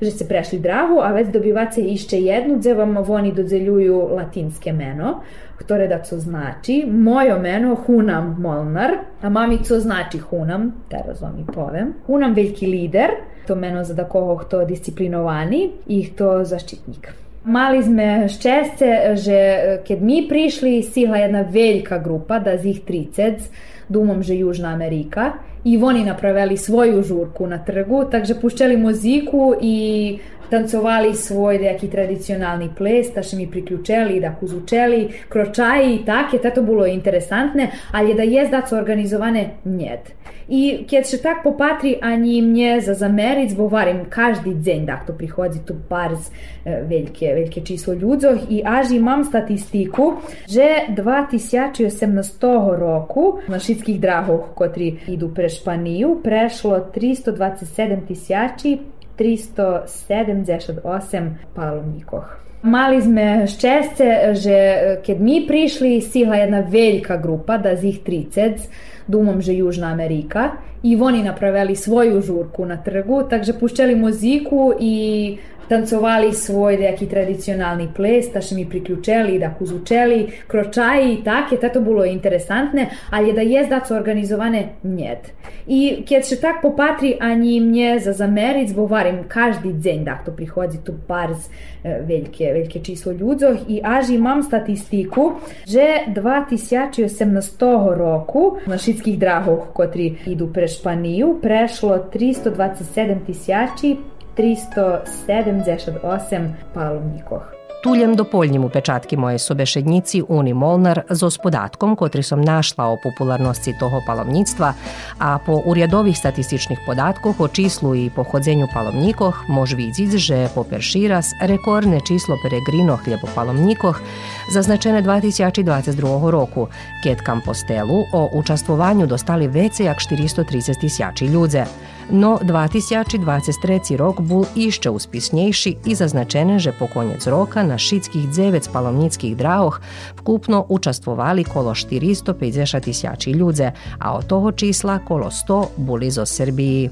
že ste prešli drahu, a već dobivate išće jednu gde vam oni dodzeljuju latinske meno, ktoré da co znači. Mojo meno Hunam Molnar, a mami co znači Hunam, teraz vam i povem. Hunam veliki lider, to meno za da koho kto disciplinovani i kto zaštitnik. Mali sme šťastie, že keď mi prišli, sihla jedna veľká grupa, da z ih 30, dumom, že Južna Amerika, i oni napravili svoju žurku na trgu, takže pušćali muziku i tancovali svoj neki tradicionalni ples, da še mi priključeli, da kuzučeli, kročaji i take, tato bilo interesantne, ali da je da su organizovane njet. I kad še tak popatri, ani mnie za zameric, bo varim každi dzen da to prihodzi tu barz velike, velike číslo ľudzoch i až imam statistiku, že 2018 roku na šitskih drahoch, kotri idu pre Španiju, prešlo 327 tisjači 378 palovnikoh. Mali sme šťastie, že keď mi prišli, sihla jedna veľká grupa, da z ih 30, dumom, že Južna Amerika, i oni napravili svoju žurku na trgu, takže pušćali muziku i tancovali svoj neki tradicionalni ples, da še mi priključeli, da kuzučeli, kročaji i take, tato bilo interesantne, ali da je da su organizovane njet. I kad še tak popatri, ani mnie za zameric, bo varim každi dzen da to prihodzi tu barz velike, velike číslo ľudzoch i až imam statistiku, že 2018 roku na šitskih drahoch, kotri idu pre Španiju, prešlo 327 tisjači 378 palovnikoh. Tuljem dopoljnim u pečatki moje sobešednici Uni Molnar z podatkom, kotri som našla o popularnosti toho palovnictva, a po urjadovih statističnih podatkoh o číslu i pohodzenju palovnikoh mož vidjeti, že po perširas rekordne číslo peregrino hljebo palovnikoh zaznačene 2022 roku, keď Compostelu o učastvovanju dostali vece jak 430 tisjači ľudze. No 2023 rok bol išće uspisnejši i zaznačene, že po konjec roka na šitskih 9 palovnickih drahoh vkupno učastvovali kolo 450 tisjači ľudze, a od toho čísla kolo 100 boli zo Srbiji.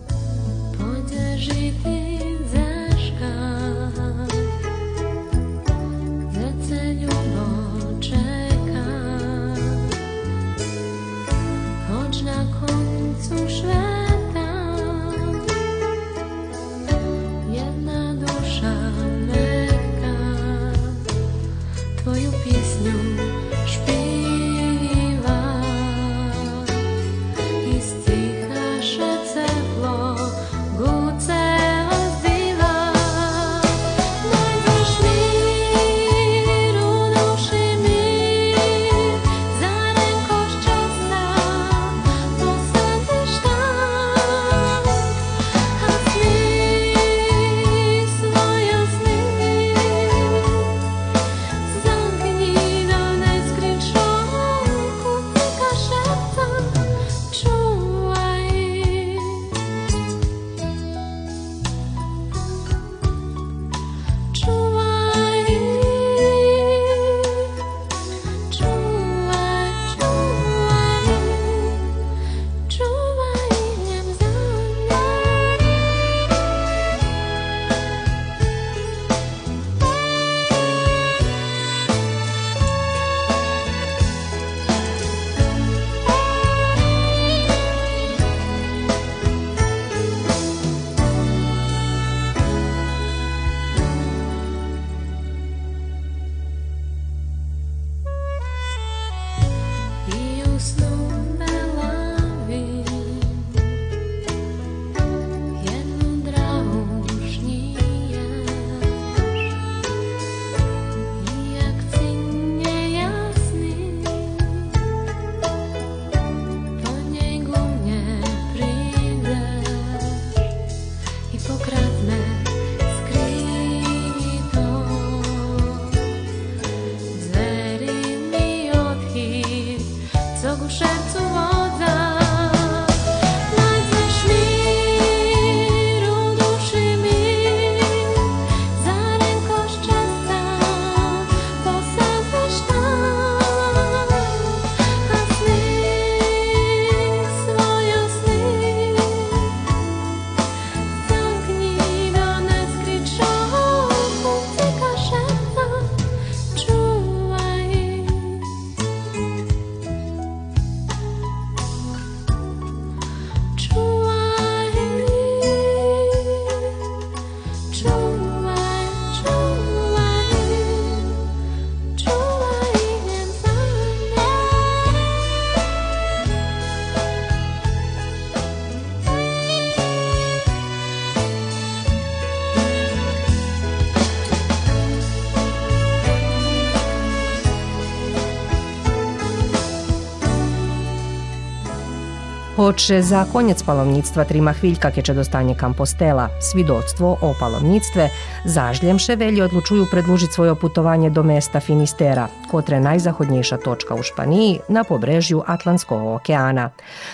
Hoće za konjec palovnictva trima hviljka keće dostanje Kampostela, svidoctvo o palovnictve, zažljemše velji odlučuju predlužiti svoje putovanje do mesta Finistera, kotre najzahodnjejša točka u Španiji na pobrežju Atlantskog okeana.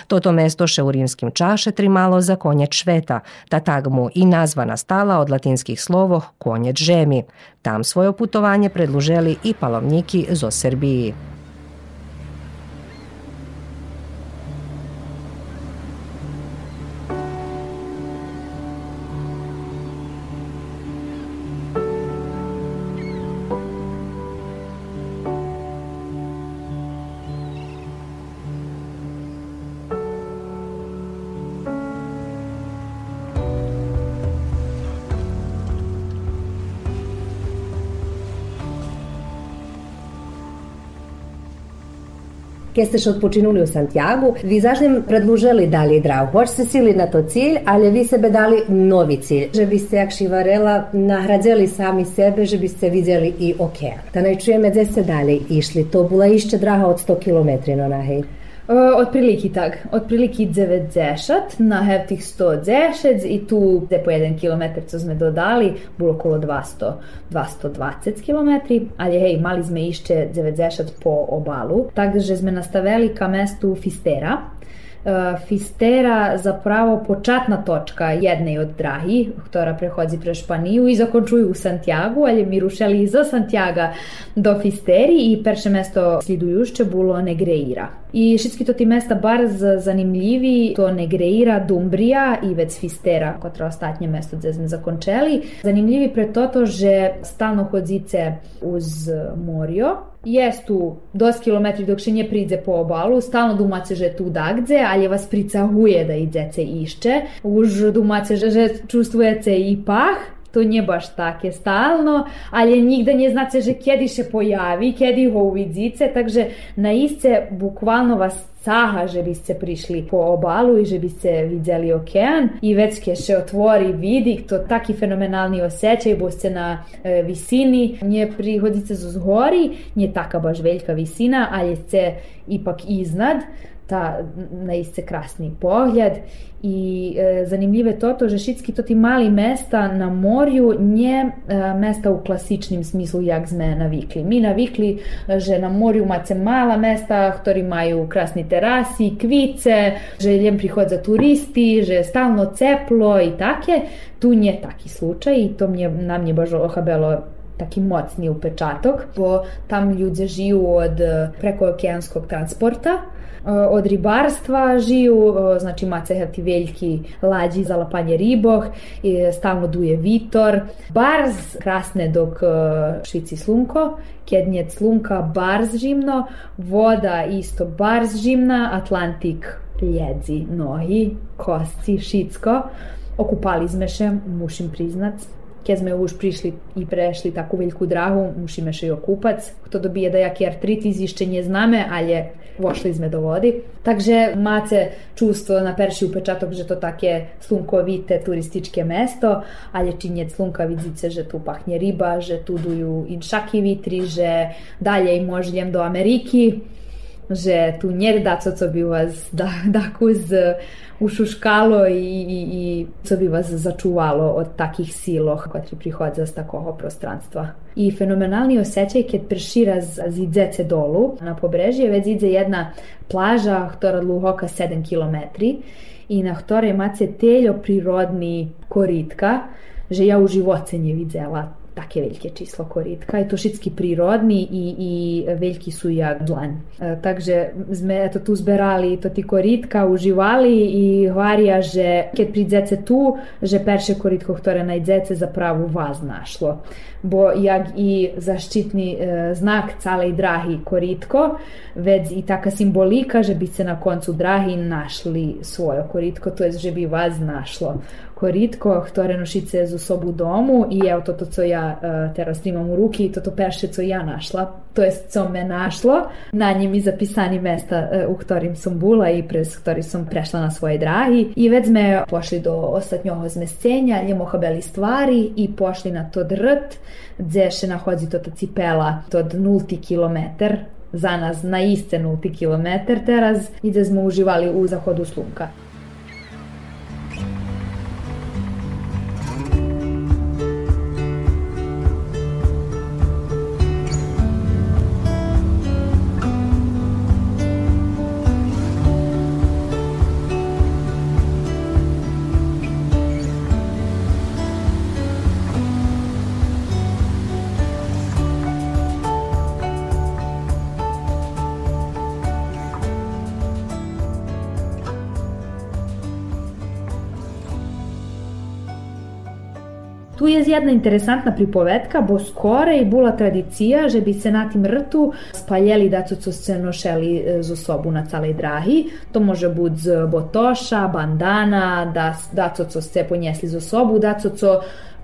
Toto mesto še u rimskim čaše trimalo za konjeć šveta, ta tag mu i nazvana stala od latinskih slovo konjeć žemi. Tam svoje putovanje predluželi i palovniki zo Srbiji. Ste še odpočinuli v Santiagu, vi zažnjem predlužili dalje drahu. Hoć se sili na to cilj, ali vi sebe dali novi cilj. Že biste, jak šivarela, nahradzeli sami sebe, že biste vidjeli i okean. Da ne čujeme gdje ste dalje išli. To bila išće draha od 100 km no nahej. Uh, otprilike tak, otprilike 90 na hev tih 110 i tu gde po 1 km co sme dodali, bilo okolo 200, 220 km, ali hej, mali sme išće 90 po obalu, tako da sme nastavili ka mestu Fistera, Uh, Fistera zapravo počatna točka jednej od drahi, ktorá prehodzi pre Španiju i zakončuju u Santiago, ali mi rušeli zo Santiaga do Fisteri i perše mesto slidujušće bilo Negreira. I všetky to ti mesta bar z- zanimljivi, to Negreira, Dumbrija i vec Fistera, kotra ostatnje mesto gde sme zakončeli. Zanimljivi pre toto, že stalno hodzice uz morio, jest tu dost kilometri dok še nje pridze po obalu, stalno dumace, že tu dagdze, ali vas pricahuje da idzece išće, už dumace, že čustvujece i pah, to nije baš takie stalno, ali nigde nie znacie, že kedy się pojavi, kedy ho uvidzice, takže na bukvalno vas caha, že biste prišli po obalu i že biste vidjeli okean i već ke še otvori vidi, to taki fenomenalni osjećaj, bo na e, visini, nje prihodice z zgori, nije taka baš veljka visina, ali ste ipak iznad, ta naiste krasni pogled i e, zanimljive to to, že šitski to ti mali mesta na morju nje e, mesta u klasičnim smislu jak sme navikli. Mi navikli, e, že na morju mace mala mesta, ktorí majú krasni terasi, kvice, že ljem prihod za turisti, že je stalno ceplo i take. Tu nje taki slučaj i to mnje, na mnie baš ohabelo taki mocni upečatok, bo tam ljudi žiju od e, prekookeanskog transporta, e, od ribarstva žiju, e, znači mace ti veljki lađi za lapanje riboh, i stalno duje vitor, barz krasne dok šici slunko, kednjec slunka barz žimno, voda isto barz žimna, Atlantik ljedzi nohi, kosci, šicko, okupali sme še, mušim priznat, keď sme už prišli i prešli takú veľkú drahu, musíme še i okupac. Kto dobije da jaký artritis ešte neznáme, ale vošli sme do vody. Takže máte čustvo na perši upečatok, že to také slunkovite turističke mesto, ale činjec slunka vidíte, že tu pachne ryba, že tu dujú inšaky vitri, že dalej možljem do Ameriky. Že tu njerdaco, co bi vas da, <laughs> dakuz ušuškalo i, i, i co bi vas začuvalo od takih siloh, kotri prihodza z takoho prostranstva. I fenomenalni osjećaj kad prešira zidzece dolu na pobrežje, već zidze jedna plaža, ktora dluhoka 7 km i na ktorej mace teljo prirodni koritka, že ja u živoce nje vidzela takie wielkie číslo koritka. Je to všetky prírodný i, i veľký sú jak dlaň. E, takže sme to tu zberali, to ti koritka, uživali i hovoria, že keď prídzete tu, že perše koritko, ktoré najdete, zapravo vás našlo. Bo jak i zaštitni e, znak calej drahi koritko, već i taka simbolika, že bi se na koncu drahi našli svoje koritko, to je, že bi vas našlo koritko, ktoré nošice z sobu domu i evo to, to co ja uh, teraz imam u ruki, to to perše co ja našla, to je co me našlo. Na njim i zapisani mesta uh, u ktorim sam bula i prez ktorih sam prešla na svoje drahi i već sme pošli do ostatnjoho zmescenja, njemo habeli stvari i pošli na to drt, gdje še nahodzi to ta cipela, to nulti kilometar za nas na iste nulti kilometar teraz i da smo uživali u zahodu slunka. Jedna interesantna pripovetka, bo skorej bila tradicija, že bi se na tim rtu spaljeli da co se nošeli e, z osobu na calej drahi. To može bud botoša, bandana, da, da co se ponjesli z osobu, da co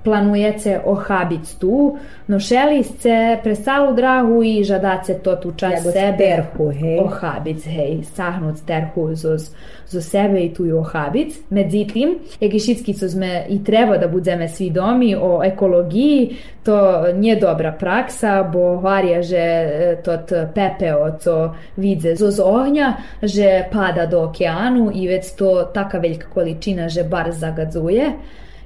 planujete ohabic tu, nošeli ste presalu drahu i žadace to tu čas Jago sebe terhu, hej. ohabic, hej, sahnut terhu zoz, zo sebe i tu i ohabic. Međutim, jegišitski co sme i treba da budeme svi domi o ekologiji, to nije dobra praksa, bo varja, že e, tot pepeo, co vidze zoz ognja, že pada do okeanu i već to taka velika količina, že bar zagadzuje.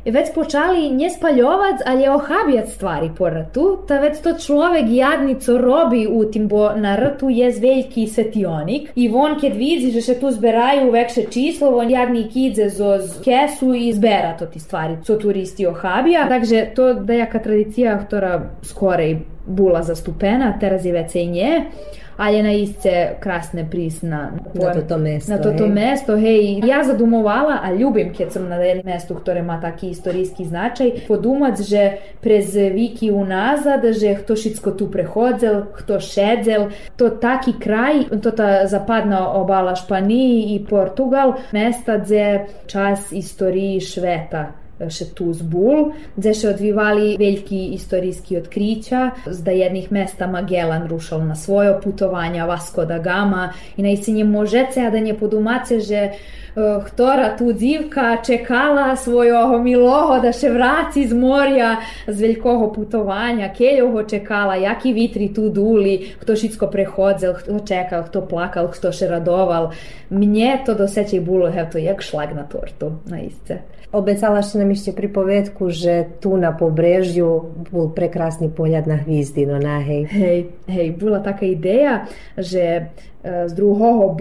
I već počali nje spaljovac, ali je ohabijat stvari po rtu, ta već to človek jadnico robi u tim, bo na rtu je veljki svetionik i on kad vidi, že se tu zberaju vekše číslo, on jadnik idze zoz kesu i zbera to ti stvari, co turisti ohabija. Takže to da jaka tradicija, ktora skorej bula zastupena, teraz je već i nje ali je na isce krasne pris na, Na toto mesto, Na toto hej. mesto, hej. Ja zadumovala, a ljubim kad sam na jednom mestu ktoré má taký istorijski značaj, podumac, že prez viki unazad, že kto šitsko tu prehodzel, kto šedzel, to taki kraj, to ta zapadna obala Španiji i Portugal, mesta gdje čas istoriji šveta še tu zbul, gdje še odvivali veliki istorijski otkrića, zda jednih mesta Magellan rušal na svoje putovanja, Vasco da Gama i najsinje možece, a da nje podumace, že uh, htora tu dzivka čekala svojого miloho da še vraci z morja z velikого putovanja, keljoho čekala, jaki vitri tu duli, kto šitsko prehodzel, kto čekal, kto plakal, kto še radoval. Mnje to dosećaj bilo, evo to jak šlag na tortu, Обіцяла, що нам ще приповідку, що ту на побережжю був прекрасний погляд на гвізди, no na hej. Hej, hej, bola taká ideja, že z druhого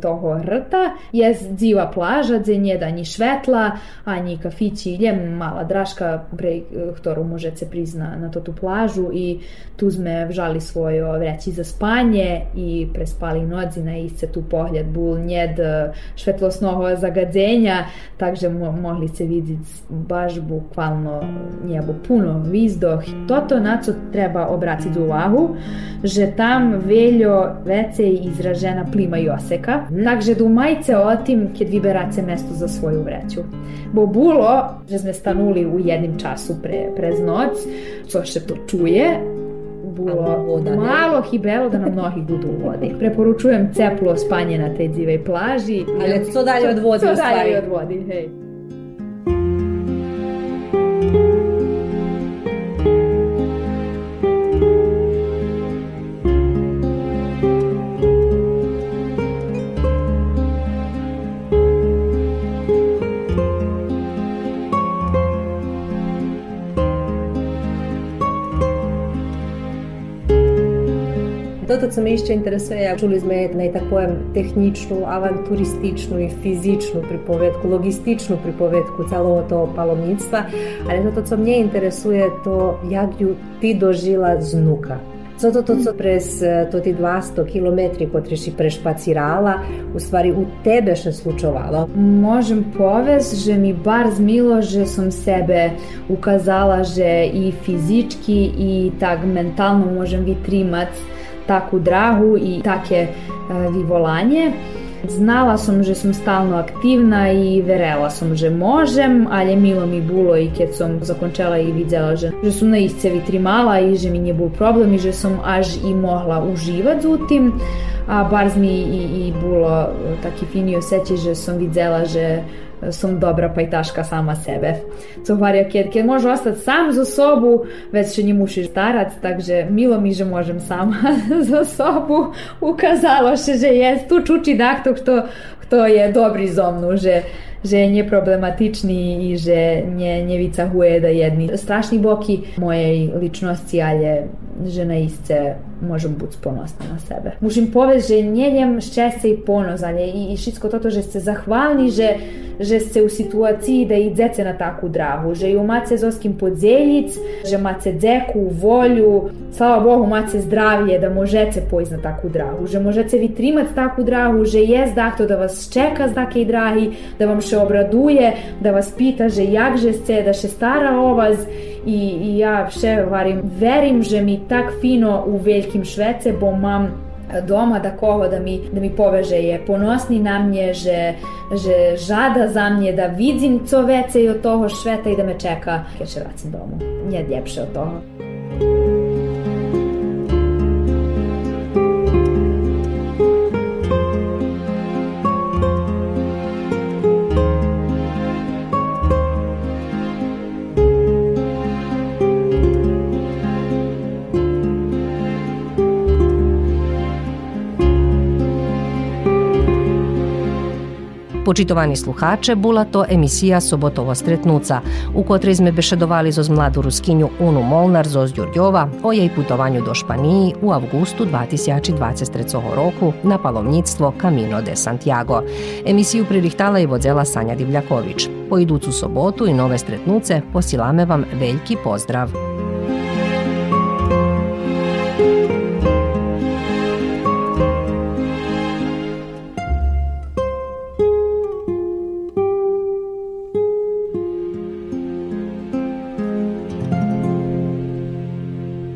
toho rta je dziva plaža, gdje nije da ni švetla, ani kafići, je mala draška, pre, e, ktorú možete prizna na to tu plažu i tu sme vžali svojo vreći za spanje i prespali noci na isce tu pohljad bul njed e, takže mo mogli se vidjeti baš bukvalno njebo puno vizdoh. Toto na co treba obratiti uvahu, že tam veljo vece izražena plima i oseka, takže dumajce o tim kad vyberace mesto za svoju vreću. Bo bulo, že sme stanuli u jednim času pre, prez noc, co še to čuje, bilo voda, malo hibelo da nam nohi budu u vodi. Preporučujem ceplo spanje na tej dzivej plaži. Ali co dalje od vode Co u stvari? dalje od vodi, hej. Toto, co me ešte interesuje, čuli sme jednej tak poviem techničnú, avanturističnú i fyzičnú pripovedku, logističnú pripovedku celého toho palomnictva, ale toto, co mne interesuje, to jak ju ty dožila znuka. Co to, to co prez to ti 200 km котрі си прешпацирала, у ствари у тебе ще случувало? Можем повез, že mi bar zmilo, že som sebe ukazala, že i fizički i tak mentalno možem vytrimať takú drahu i také vyvolanie. Znala som, že som stalno aktivna i verela som, že možem, ali milo mi bilo i keď som zakončala i videla, že, že som na iscevi trimala i že mi nije bol problem i že som až i mohla uživati u tim, a bar mi i, i bilo taki fini osjećaj, že som videla, že som dobra pajtaška sama sebe. Co говоря, keď, keď môžu ostať sám zo sobu, već še nie musiš starať, takže milo mi, že môžem sama <laughs> zo sobu. Ukazalo še, že je tu čuči dakto, kto, kto je dobrý zo mnou, že že je neproblematični i že nie, nevycahuje da jedni strašni boki mojej ličnosti, ale že naiste môžem byť ponosna na sebe. Musím povedať, že nejem šťastie i ponos, ale i, i všetko toto, že ste zahvalni, že že ste u situaciji da idete na takvu drahu, že ju mace zoskim podzeljic, že mace dzeku, volju, slava Bohu mace zdravije da možete pojść na takvu drahu, že možete vytrimati takvu drahu, že je zdahto da vas čeka z takej drahi, da vam še obraduje, da vas pita, že jak že ste, da še stara o vas i, i ja še varim, verim, že mi tak fino u Veljkim Švece, bo mam doma da koho da mi, da mi poveže je ponosni na mnje, že, že žada za mnje da vidim co vece i od toho šveta i da me čeka kad še vracim domu. Nije ljepše od toga. Почитувани слухаче, була то емисија Соботово стретнуца, у котрей сме бешедовали со младу рускињу Уну Молнар зоз Ѓурѓова о јеј путувању до Шпании у августу 2023 року на паломництво Камино де Сантјаго. Емисију пририхтала и водзела Сања Дивљаковиќ. По идуцу соботу и нове стретнуце посиламе вам велики поздрав.